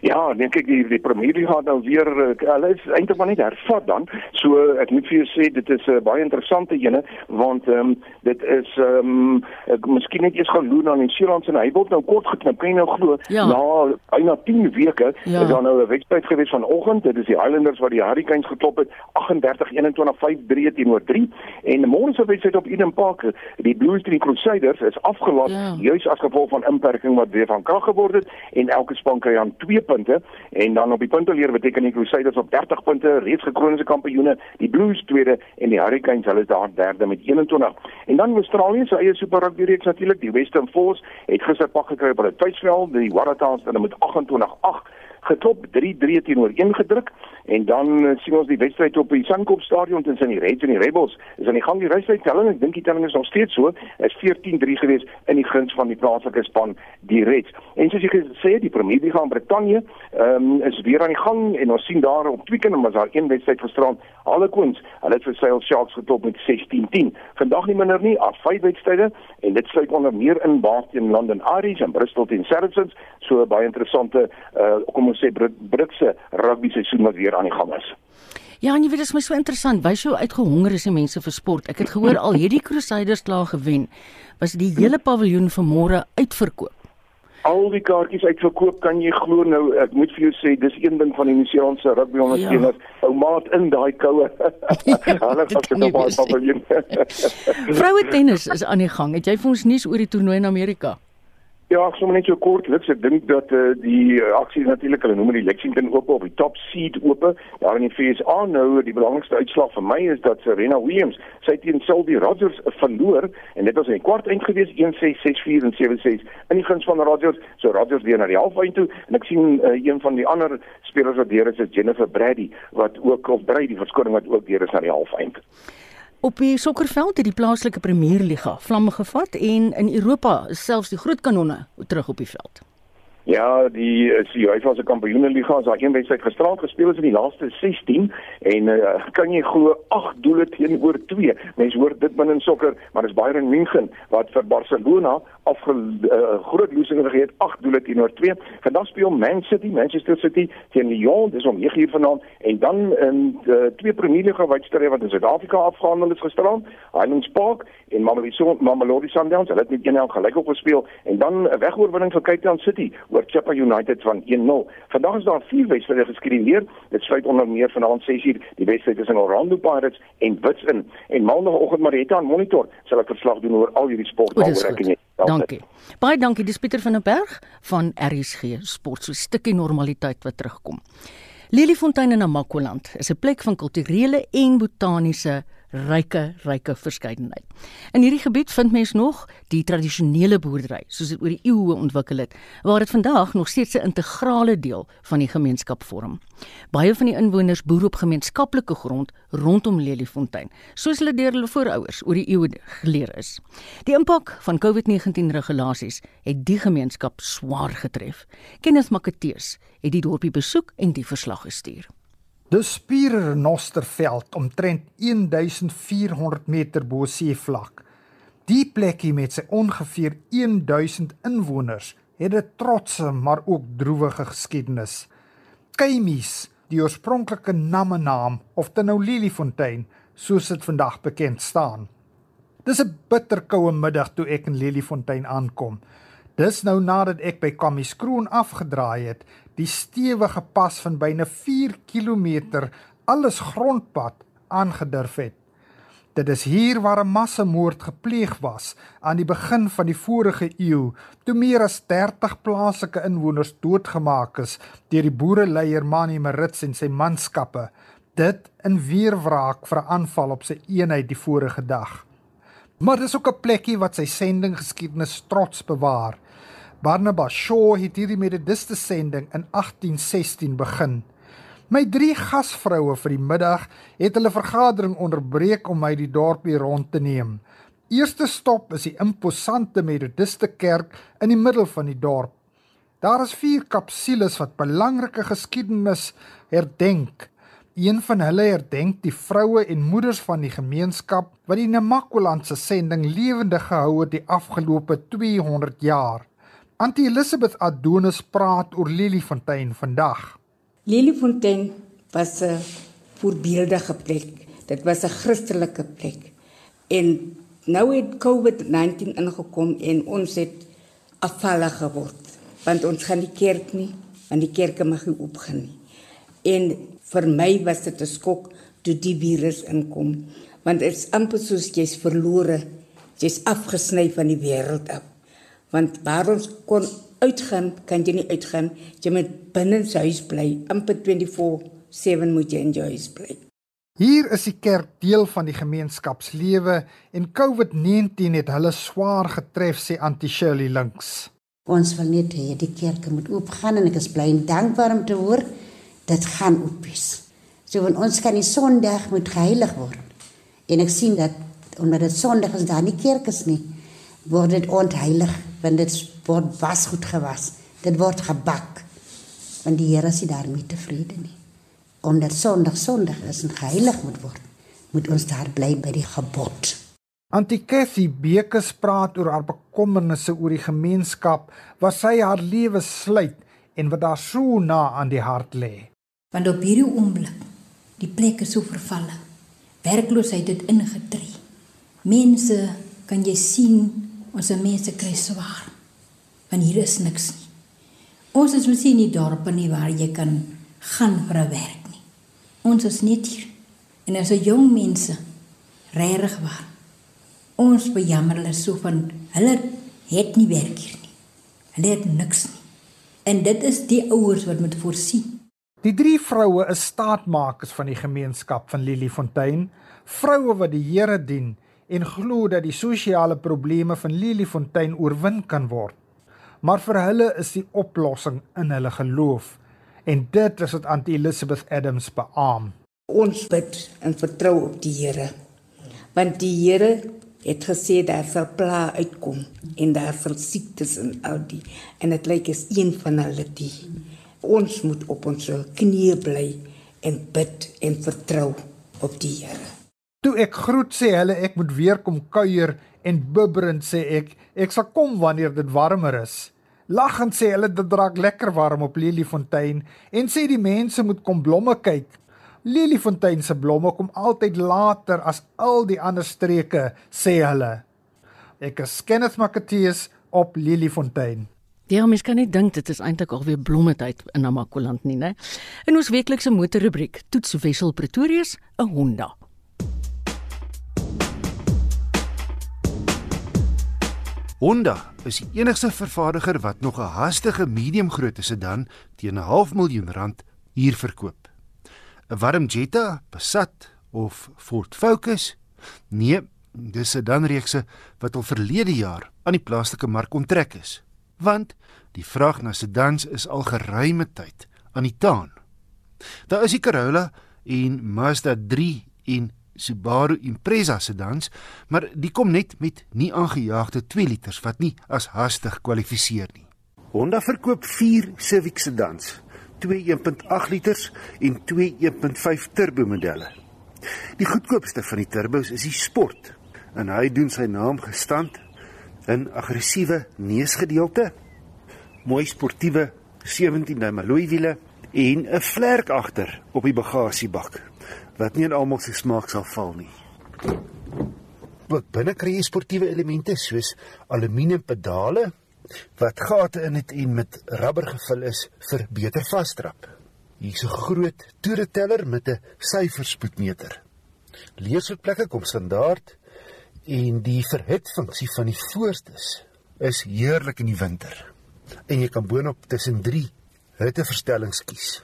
Ja, dink ek die die Premier League gaan nou weer eh, hulle is eintlik maar net hervat dan. So ek moet vir jou sê dit is 'n uh, baie interessante ene want ehm um, dit is ehm um, ek miskien net eers gaan loer aan die Seelands en hy word nou kort geknip. Kan jy nou glo? Ja. Na byna 10 weke ja. is daar nou 'n wedstryd gewees vanoggend. Dit is die Highlanders wat die Hurricanes geklop het 38-21 5-3 teenoor 3 en môre se wedstryd op Eden Park die Blues teen die Crusaders is afgelos ja. juis as gevolg van inperking wat weer van krag geword het en elke span kry aan 2 punte en dan op die punteleer beteken die Crusaders op 30 punte reeds gekroonde kampioene, die Blues tweede en die Hurricanes hulle is daar derde met 21. En dan Australië se eie Super Rugby reeks natuurlik, die Western Force het gister pak gekry op hulle tuisveld, die Waratahs hulle met 28-8 geklop 3-3 teenoor 1 gedruk. En dan uh, sien ons die wedstryd op die Suncorp stadion tussen die Reds en die Rebels. Is aan die gang die wedstryd telling ek dink die telling is nog steeds so is 14-3 gewees in die guns van die plaaslike span die Reds. En soos jy gesê die Premier League in Brittanje um, is weer aan die gang en ons sien daar op Twickenham was daar een wedstryd gisterand Harlequins. Hulle het vir Sale Sharks geklop met 16-10 vandag nie minder nie af vyf wedstryde en dit sluit onder meer in Bath teen London Irish en Bristol teen Saracens. So baie interessante uh, kom ons sê Britse rugby seisoen wat weer aan die gang is. Ja, en jy weet dit is my so interessant. Wys hoe uitgehonger is die mense vir sport. Ek het gehoor al hierdie Crusaders klaar gewen. Was die hele paviljoen vanmôre uitverkoop? Al die kaartjies uitverkoop, kan jy glo nou, ek moet vir jou sê, dis een ding van die Nieu-Seelandse rugby ondersteuners. Ja. Ou maat in daai koue. Hulle was op daai paviljoen. Vroue tennis is aan die gang. Het jy vir ons nuus oor die toernooi in Amerika? Ja, ek sommer net so kort liks. Ek dink dat uh, die uh, aksie natuurlik hulle noem die Lexington Open of die Top Seed Open daar in die FSA nou die belangrikste uitslag vir my is dat Serena Williams sy teen Sylvie Rogers verloor en dit was in die kwart eind gewees 1-6 6-4 en 7-6 in die guns van Rogers. So Rogers weer na die halfeind toe en ek sien uh, een van die ander spelers wat deur is is Jennifer Brady wat ook of Brady verskoning wat ook deur is na die halfeind. Op die sokkerveld het die plaaslike Premierliga vlamme gevat en in Europa is selfs die groot kanonne terug op die veld. Ja, die die UEFA se kampioenenliga is daar een wedstryd gisterand gespeel is in die laaste 16 en uh, kan jy glo 8 doele teenoor 2. Mense hoor dit binne in sokker, maar dis Bayern München wat vir Barcelona af uh, eh, groot losing gegee het 8 doele teenoor 2. Vandag speel Man City, Manchester City teen Lyon, dis om 9 uur vanaand en dan in uh, twee Premier League wedstryde wat in Suid-Afrika afgehandel is gisterand, Highlands Park en Mamelodi Sundowns, hulle het met 1-1 gelyk op gespeel en dan 'n wegoorwinning vir Cape Town City oor Chippa United van 1-0. Vandag is daar vier wedstryde geskeduleer. Dit sluit onder meer vanaand 6uur die wedstryd tussen Orlando Pirates en Wits in. En maandagooggend Marietta aan monitor sal ek verslag doen oor al hierdie sport waaroor ek net. Dankie. Baie dankie dis Pieter van der Berg van RSG Sport so 'n stukkie normaliteit wat terugkom. Lilifontein in Namakoland is 'n plek van kulturele en botaniese ryke ryke verskeidenheid. In hierdie gebied vind mens nog die tradisionele boerdery soos dit oor die eeue ontwikkel het, waar dit vandag nog steeds 'n integrale deel van die gemeenskap vorm. Baie van die inwoners boer op gemeenskaplike grond rondom Lelifontein, soos hulle deur hulle voorouers oor die eeue geleer is. Die impak van COVID-19 regulasies het die gemeenskap swaar getref. Kenneth Makateus het die dorpie besoek en die verslag gestuur. Dis Spierenosterveld omtrent 1400 meter bo seevlak. Die plekkie met sy ongeveer 1000 inwoners het 'n trotse maar ook droewige geskiedenis. Keimies, die oorspronklike namenaam of te nou Lilifontein, soos dit vandag bekend staan. Dis 'n bitterkoue middag toe ek in Lilifontein aankom. Dis nou nadat ek by Kamiskroon afgedraai het, die stewige pas van byna 4 km alles grondpad aangedurf het. Dit is hier waar 'n massamoord gepleeg was aan die begin van die vorige eeu, toe meer as 30 plaaslike inwoners doodgemaak is deur die boereleier Mani Marits en sy manskappe. Dit in weerwraak vir 'n aanval op sy eenheid die vorige dag. Maar dis ook 'n plekkie wat sy sending geskiedenis trots bewaar. Barnabas Shaw het hierdie metodiste sending in 1816 begin. My drie gasvroue vir die middag het hulle vergadering onderbreek om my die dorpie rond te neem. Eerste stop is die imposante Methodiste kerk in die middel van die dorp. Daar is vier kapsules wat belangrike geskiedenis herdenk. Een van hulle herdenk die vroue en moeders van die gemeenskap wat die Namakoland se sending lewendig gehou het die afgelope 200 jaar. Antie Elizabeth Adonis praat oor Lilifontein vandag. Lilifontein was 'n voorbeeldige plek. Dit was 'n Christelike plek. En nou het COVID-19 ingekom en ons het afvallig geword. Want ons gaan die kerk nie, want die kerke mag nie oopgaan nie. En vir my was dit 'n skok toe die virus inkom, want dit is amper soos jy's verlore, jy's afgesny van die wêreld af. Want waar ons kon uitgaan, kan jy nie uitgaan. Jy moet binne in huis bly. amper 24/7 moet jy in jou huis bly. Hier is die kerk deel van die gemeenskapslewe en COVID-19 het hulle swaar getref sê Antie Shirley links. Ons wil net hê die kerke moet oopgaan en ek is bly en dankbaar om te hoor dit gaan oop wees. So want ons kan die Sondag moet geheilig word. En ek sien dat omdat dit Sondag is daar nie kerk is nie, word dit ontheilig want dit word wasgoed gewas. Dit word gebak. Want die Here is nie daarmee tevrede nie. Omdat Sondag Sondag is en geheilig moet word, moet ons daar bly by die gebod. Antikethy Bekes praat oor haar bekommernisse oor die gemeenskap wat sy haar lewe sluit en wat daar so na aan die hart lê. Want op hierdie oomblik, die plek is so vervalle. Werkloosheid het ingetree. Mense kan jy sien Ons mense kry swaar. Want hier is niks nie. Ons is mos nie dorpe nie waar jy kan gaan vir 'n werk nie. Ons is net hier. En as 'n jong mense regtig waar. Ons bejammer hulle so van hulle het nie werk hier nie. Hulle het niks nie. En dit is die ouers wat moet voorsien. Die drie vroue is staatmakers van die gemeenskap van Lilifontein, vroue wat die Here dien en glo dat die sosiale probleme van Lilifontein oorwin kan word. Maar vir hulle is die oplossing in hulle geloof en dit is wat Auntie Elizabeth Adams beam. Ons bid en vertrou op die Here. Want die Here het gesê daar sal pla uitkom en daar sal siektes en al die en dit lyk is een van hulle die. Ons moet op ons knieë bly en bid en vertrou op die Here. Toe ek groet sê hulle ek moet weer kom kuier en bibberend sê ek ek sal kom wanneer dit warmer is. Lachend sê hulle dit draak lekker warm op Lilifontein en sê die mense moet kom blomme kyk. Lilifontein se blomme kom altyd later as al die ander streke, sê hulle. Ek is Kenneth Makateus op Lilifontein. Ja, mens kan net dink dit is eintlik alweer blommetyd in Namakoland nie, né? In ons weeklikse motorrubriek toets Wessel Pretorius 'n Honda. Honda is die enigste vervaardiger wat nog 'n hastige medium-grootte sedan teen 'n half miljoen rand hier verkoop. 'n Warm Jetta, Passat of Ford Focus? Nee, dis sedanreekse wat al verlede jaar aan die plaaslike mark onttrek is, want die vraag na sedans is al geruime tyd aan die taan. Daar is die Corolla en Mazda 3 en Subaru Impreza sedans, maar die kom net met nie aangejaagde 2 liters wat nie as hastig kwalifiseer nie. Honda verkoop 4 Civic sedans, 2 1.8 liters en 2 1.5 turbo modelle. Die goedkoopste van die turbos is die Sport en hy doen sy naam gestand in aggressiewe neusgedeelte, mooi sportiewe 17 duim alloy wiele en 'n vlerk agter op die bagasiebak wat nie aan almal se smaak sal val nie. Wat binne kry jy sportiewe elemente soos aluminium pedale, wat gate in het en met rubber gevul is vir beter vasdrap. Hier's 'n groot toereteller met 'n syferspoedmeter. Leersitplekke kom standaard en die verhitfunksie van die voorstes is heerlik in die winter. En jy kan boonop tussen 3 hitteverstellings kies.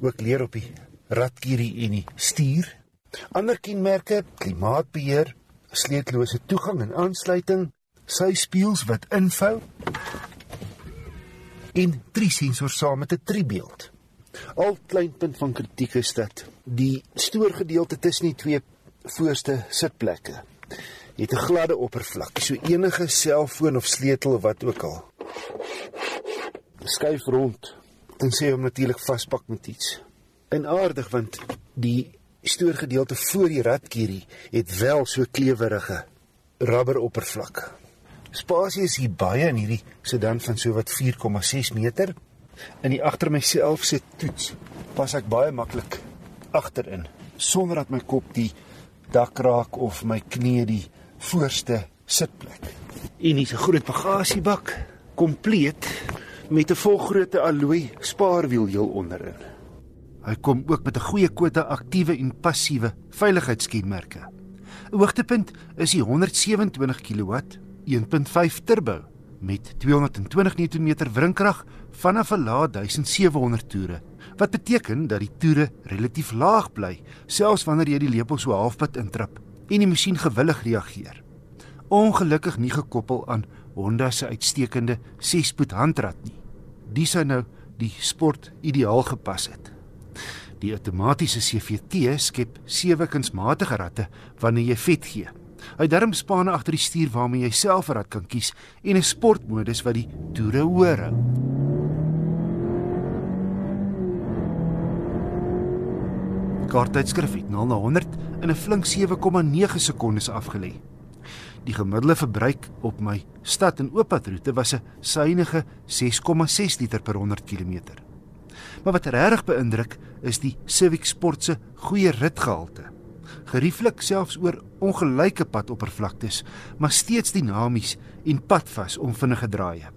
Ook leer op die radkierie en die stuur. Ander kenmerke: klimaatbeheer, sleetlose toegang en aansluiting, sy spieëls wat invou en drie sensors saam met 'n tribeeld. Al kleinpunt van kritiek is dat die stoorgedeelte tussen die twee voorste sitplekke het 'n gladde oppervlak, so enige selfoon of sleutel wat ook al skuif rond en sê hom natuurlik vaspak met iets. En aardig want die stoorgedeelte voor die radkierie het wel so klewerige rubber oppervlakke. Spasie is hier baie in hierdie sedan van so wat 4,6 meter. In die agter myself sit toets. Pas ek baie maklik agterin sonder dat my kop die dak raak of my knie die voorste sitplek. En hier's 'n groot bagasiebak, kompleet met 'n volgrootte alloy spaarwiel heel onderin. Hy kom ook met 'n goeie kwota aktiewe en passiewe veiligheidskenmerke. 'n Hoogtepunt is die 127 kW 1.5 turbo met 220 Nm wrinkrag vanaf 'n lae 1700 toere. Wat beteken dat die toere relatief laag bly selfs wanneer jy die lepel so halfpad intrap en die masjien gewillig reageer. Ongelukkig nie gekoppel aan Honda se uitstekende 6-spoed handrad nie. Die sou nou die sport ideaal gepas het. Die outomatiese CVT skep sewe kunsmatige ratte wanneer jy vet gee. Hy darm spanne agter die stuur waarmee jy self 'n rad kan kies en 'n sportmodus wat die toere hoor hou. Kaarttydskrif het 0 na 100 in 'n flink 7,9 sekondes afgelê. Die gemiddelde verbruik op my stad en ooppadroete was 'n suiwige 6,6 liter per 100 km. Maar wat regtig beïndruk is die Civic Sport se goeie ritgehalte. Gerieflik selfs oor ongelyke padoppervlaktes, maar steeds dinamies en padvas om vinnige draaie.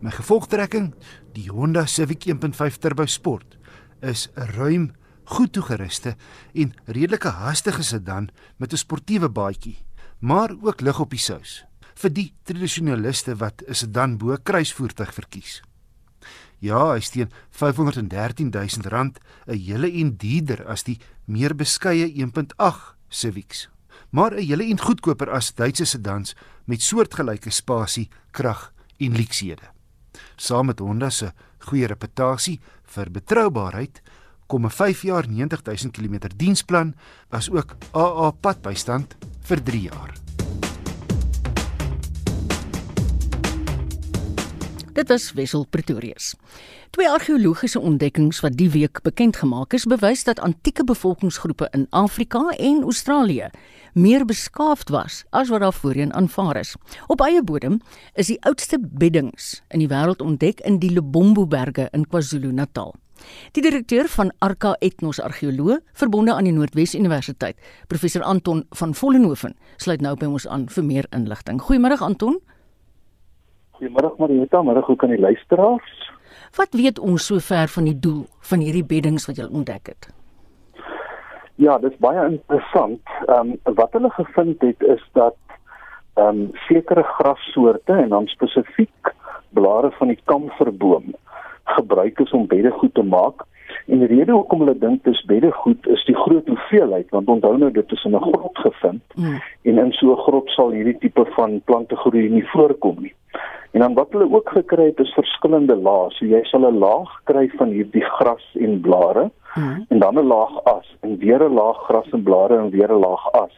My gevolgtrekking, die Honda Civic 1.5 Turbo Sport, is 'n ruim, goed toegeruste en redelike hastige sedan met 'n sportiewe baadjie maar ook lig op die sous vir die tradisionaliste wat 'n sedan bo kruisvoertuig verkies. Ja, hy steen 513 000 rand, 'n hele en duurder as die meer beskeie 1.8 Civics. Maar 'n hele en goedkoper as Duitse sedans met soortgelyke spasie, krag en luksehede. Saam met Honda se goeie reputasie vir betroubaarheid kom 'n 5 jaar 90 000 km diensplan as ook AA padbystand vir 3 jaar. Dit was Wessel Pretorius. Twee argeologiese ontdekkings wat die week bekend gemaak is, bewys dat antieke bevolkingsgroepe in Afrika en Australië meer beskaafd was as wat daar voorheen aanvaar is. Op eie bodem is die oudste beddings in die wêreld ontdek in die Lebombo-berge in KwaZulu-Natal. Die direkteur van Arka Ethnos Argeoloog, verbonde aan die Noordwes Universiteit, professor Anton van Vollenhoven, sluit nou by ons aan vir meer inligting. Goeiemôre Anton. Goeiemôre Marieta, môre hoe kan die luisteraars? Wat weet ons sover van die doel van hierdie beddings wat jy ontdek het? Ja, dit is baie interessant. Ehm um, wat hulle gevind het is dat ehm um, sekere grassoorte en dan spesifiek blare van die kamferboom gebruik is om beddegoed te maak. En die rede hoekom hulle dink dis beddegoed is die groot hoeveelheid want onthou nou dit is in 'n grot gevind mm. en in so 'n grot sal hierdie tipe van plante groei nie voorkom nie. En dan wat hulle ook gekry het is verskillende lae. So jy sal 'n laag kry van hierdie gras en blare mm. en dan 'n laag as en weer 'n laag gras en blare en weer 'n laag as.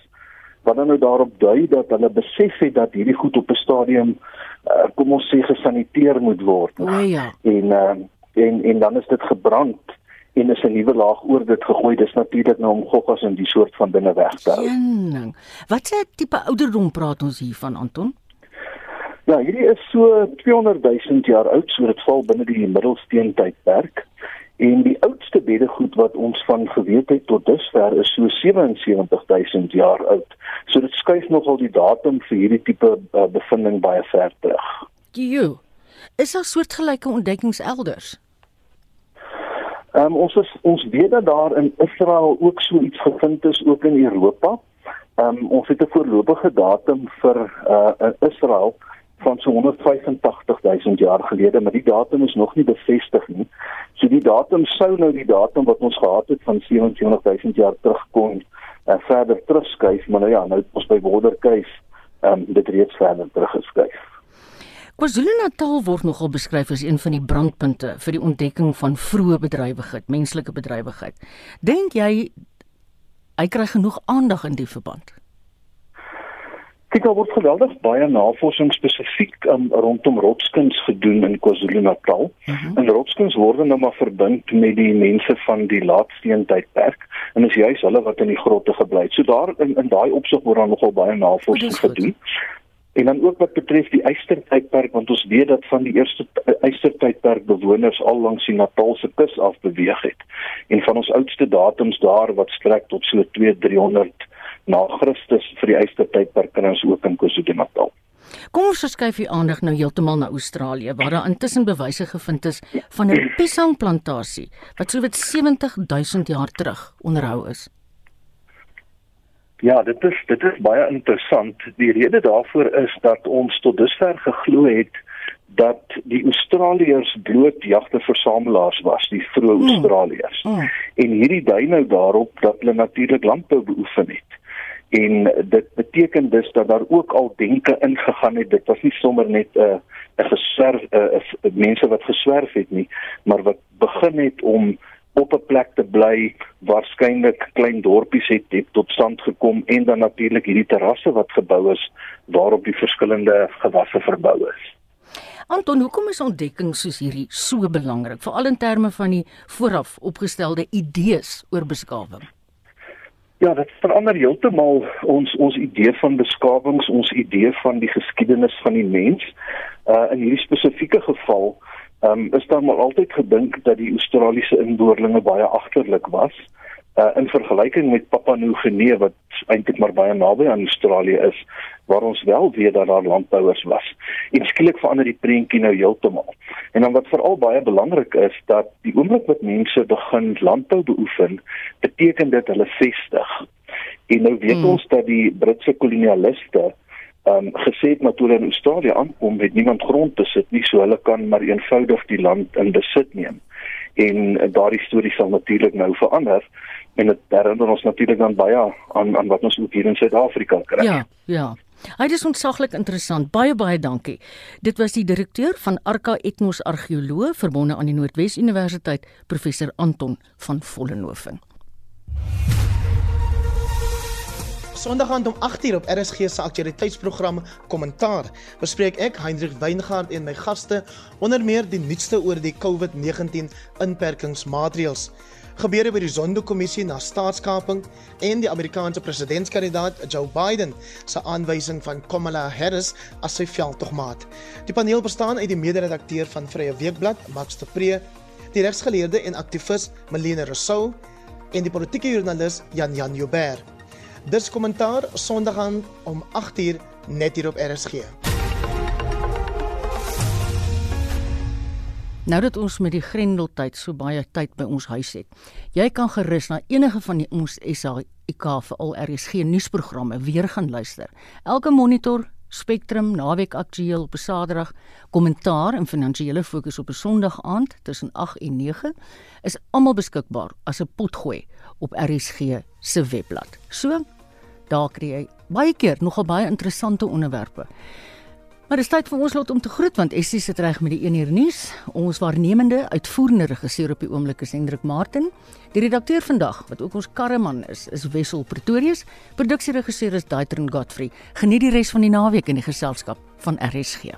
Wat dan nou daarop dui dat hulle besef het dat hierdie goed op 'n stadium uh, kom ons sê gesaniteer moet word. O ja. En uh, en en dan is dit gebrand en is 'n nuwe laag oor dit gegooi. Dis natuurlik nou om goggas en die soort van dinge weg te hou. Jenning. Wat se tipe ouderdom praat ons hier van Anton? Ja, hierdie is so 200 000 jaar oud, so dit val binne die middelsteen tydperk. En die oudste beddegoed wat ons van geweet het tot dusver is so 77000 jaar oud. So dit skuif nogal die datum vir hierdie tipe uh, bevinding baie ver terug. Jo. Is daar soortgelyke ontdekkings elders? Ehm um, ons is ons weet dat daar in Israel ook so iets gevind is ook in Europa. Ehm um, ons het 'n voorlopige datum vir uh in Israel van so 185000 jaar gelede, maar die datum is nog nie bevestig nie. So die datum sou nou die datum wat ons gehad het van 27000 jaar terug kon uh, verder terugskuif, maar nou ja, nou ons by Borderkuis ehm um, dit reeds verder teruggeskuif. KwaZulu-Natal word nogal beskryf as een van die brandpunte vir die ontdekking van vroeë bedrywigheid, menslike bedrywigheid. Dink jy hy kry genoeg aandag in die verband? Kyk, daar word geweldig baie navorsing spesifiek um, rondom rotskuns gedoen in KwaZulu-Natal. Uh mhm. -huh. En rotskuns word nou maar verbind met die mense van die laatsteentydperk en is juis hulle wat in die grotte gebly het. So daar in in daai opsig word dan nogal baie navorsing gedoen. En dan ook wat betref die Eystertydperk want ons weet dat van die eerste Eystertydperk bewoners al langs die Natalse kus af beweeg het. En van ons oudste datums daar wat strek tot so 2300 na Christus vir die Eystertydperk kan ons ook in KwaZulu-Natal. Kom ons verskuif die aandag nou heeltemal na Australië waar daar intussen bewyse gevind is van 'n piesangplantasie wat sowat 70 000 jaar terug onderhou is. Ja, dit is dit is baie interessant. Die rede daarvoor is dat ons tot dusver geglo het dat die Australiërs bloot jagte-versamelaars was, die vroeë mm. Australiërs. Mm. En hierdie dui nou daarop dat hulle natuurlik landbou beoefen het en dit beteken dus dat daar ook al denke ingegaan het dit was nie sommer net 'n uh, 'n geswerf 'n uh, mense wat geswerf het nie maar wat begin het om op 'n plek te bly waarskynlik klein dorpies het, het tot stand gekom en dan natuurlik hierdie terrasse wat gebou is waarop die verskillende gewasse verbou is Anton, hoekom is ontdekkings soos hierdie so belangrik, veral in terme van die vooraf opgestelde idees oor beskawing? Ja, dit verander heeltemal ons ons idee van beskawings, ons idee van die geskiedenis van die mens. Uh in hierdie spesifieke geval, ehm um, is daar maar altyd gedink dat die Australiese inboorlinge baie agterlik was uh, in vergelyking met Papua Nieu-Guinea wat eintlik maar baie naby aan Australië is waar ons wel weet dat daar landbouers was. En skielik verander die prentjie nou heeltemal. En dan wat veral baie belangrik is dat die oomblik wat mense begin landbou beoefen, beteken dit hulle vestig. En nou weet hmm. ons dat die Britse kolonialiste ehm um, gesê het maar toe hulle in Australië aankom, het niemand grond besit nie, so hulle kan maar eenvoudig die land in besit neem. En daardie storie sal natuurlik nou verander en dit herinner ons natuurlik dan baie aan aan wat ons ook hier in Suid-Afrika kry. Ja, ja. Hy is ontsaglik interessant. Baie baie dankie. Dit was die direkteur van Arka Etnos Argeoloog verbonde aan die Noordwes Universiteit, professor Anton van Vollenhoven. Sondag aand om 8uur op RSG se aktualiteitsprogram Kommentaar bespreek ek Hendrik Weingart en my gaste onder meer die nuutste oor die COVID-19 inperkingsmaatreëls gebeure by die Zondo-kommissie na staatskaping en die Amerikaanse presidentskandidaat Joe Biden se aanwysing van Kamala Harris as sy veldtogmaat. Die paneel bestaan uit die mede-redakteur van Vrye Weekblad, Max de Pre, die regsgeleerde en aktivis Melene Rousseau en die politieke joernalis Jan Jan Joubert. Dis kommentaar Sondag aan om 8uur net hier op RSG. Nou dat ons met die Grendeltyd so baie tyd by ons huis het. Jy kan gerus na enige van die ons SAIK vir al RSG nuusprogramme weer gaan luister. Elke monitor, Spectrum, naweek aktueel op Saterdag, kommentaar en finansiële fokus op 'n Sondag aand tussen 8 en 9 is almal beskikbaar as 'n potgooi op RSG se webblad. So, daar kry jy baie keer nogal baie interessante onderwerpe. Maar dit is tyd vir ons lot om te groet want Essie sit reg met die 1 uur nuus. Ons waarnemende uitvoerende regisseur op die oomblik is Hendrik Martin. Die redakteur vandag wat ook ons karreman is, is Wessel Pretorius. Produksieregisseur is Daitrin Godfrey. Geniet die res van die naweek in die geselskap van RSG.